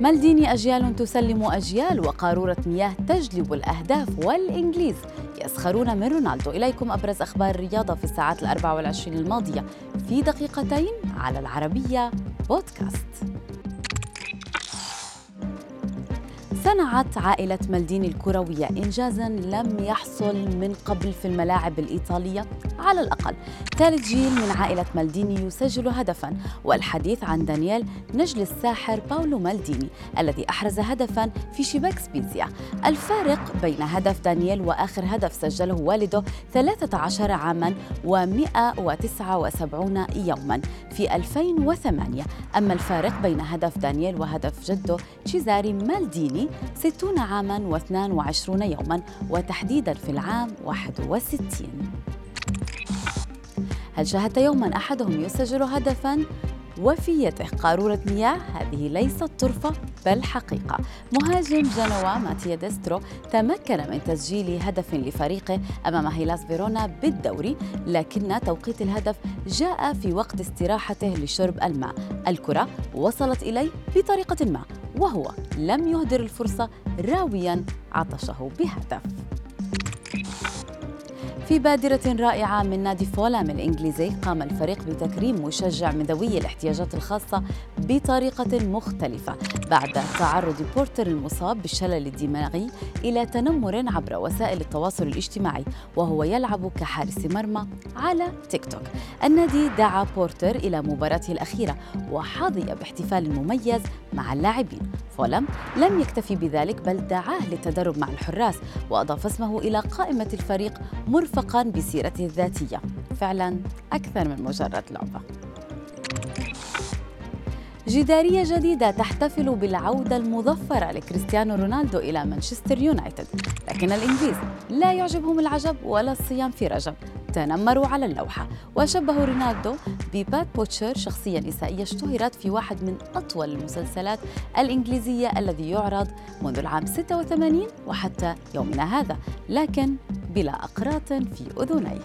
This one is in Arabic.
مالديني أجيال تسلم أجيال وقارورة مياه تجلب الأهداف والإنجليز. يسخرون من رونالدو. إليكم أبرز أخبار الرياضة في الساعات الأربع والعشرين الماضية. في دقيقتين على العربية بودكاست. صنعت عائلة مالديني الكروية إنجازا لم يحصل من قبل في الملاعب الإيطالية على الأقل. ثالث جيل من عائلة مالديني يسجل هدفا والحديث عن دانييل نجل الساحر باولو مالديني الذي أحرز هدفا في شباك سبيزيا الفارق بين هدف دانييل وآخر هدف سجله والده 13 عاما و179 يوما في 2008 أما الفارق بين هدف دانييل وهدف جده تشيزاري مالديني 60 عاما و22 يوما وتحديدا في العام 61 هل شاهدت يوما أحدهم يسجل هدفا؟ وفي يده قارورة مياه هذه ليست طرفة بل حقيقة. مهاجم جنوا ماتيا ديسترو تمكن من تسجيل هدف لفريقه أمام هيلاس فيرونا بالدوري لكن توقيت الهدف جاء في وقت استراحته لشرب الماء. الكرة وصلت إليه بطريقة ما. وهو لم يهدر الفرصة راويا عطشه بهدف. في بادرة رائعة من نادي فولام الإنجليزي قام الفريق بتكريم مشجع من ذوي الاحتياجات الخاصة بطريقة مختلفة بعد تعرض بورتر المصاب بالشلل الدماغي إلى تنمر عبر وسائل التواصل الاجتماعي وهو يلعب كحارس مرمى على تيك توك. النادي دعا بورتر إلى مباراته الأخيرة وحظي باحتفال مميز مع اللاعبين. فولم لم يكتفي بذلك بل دعاه للتدرب مع الحراس وأضاف اسمه إلى قائمة الفريق مرفقا بسيرته الذاتية. فعلا أكثر من مجرد لعبة. جدارية جديدة تحتفل بالعودة المظفرة لكريستيانو رونالدو إلى مانشستر يونايتد لكن الإنجليز لا يعجبهم العجب ولا الصيام في رجب. تنمروا على اللوحة. وشبهوا رونالدو ببات بوتشر شخصية نسائية اشتهرت في واحد من أطول المسلسلات الإنجليزية الذي يعرض منذ العام 86 وحتى يومنا هذا لكن بلا أقراط في أذنيه.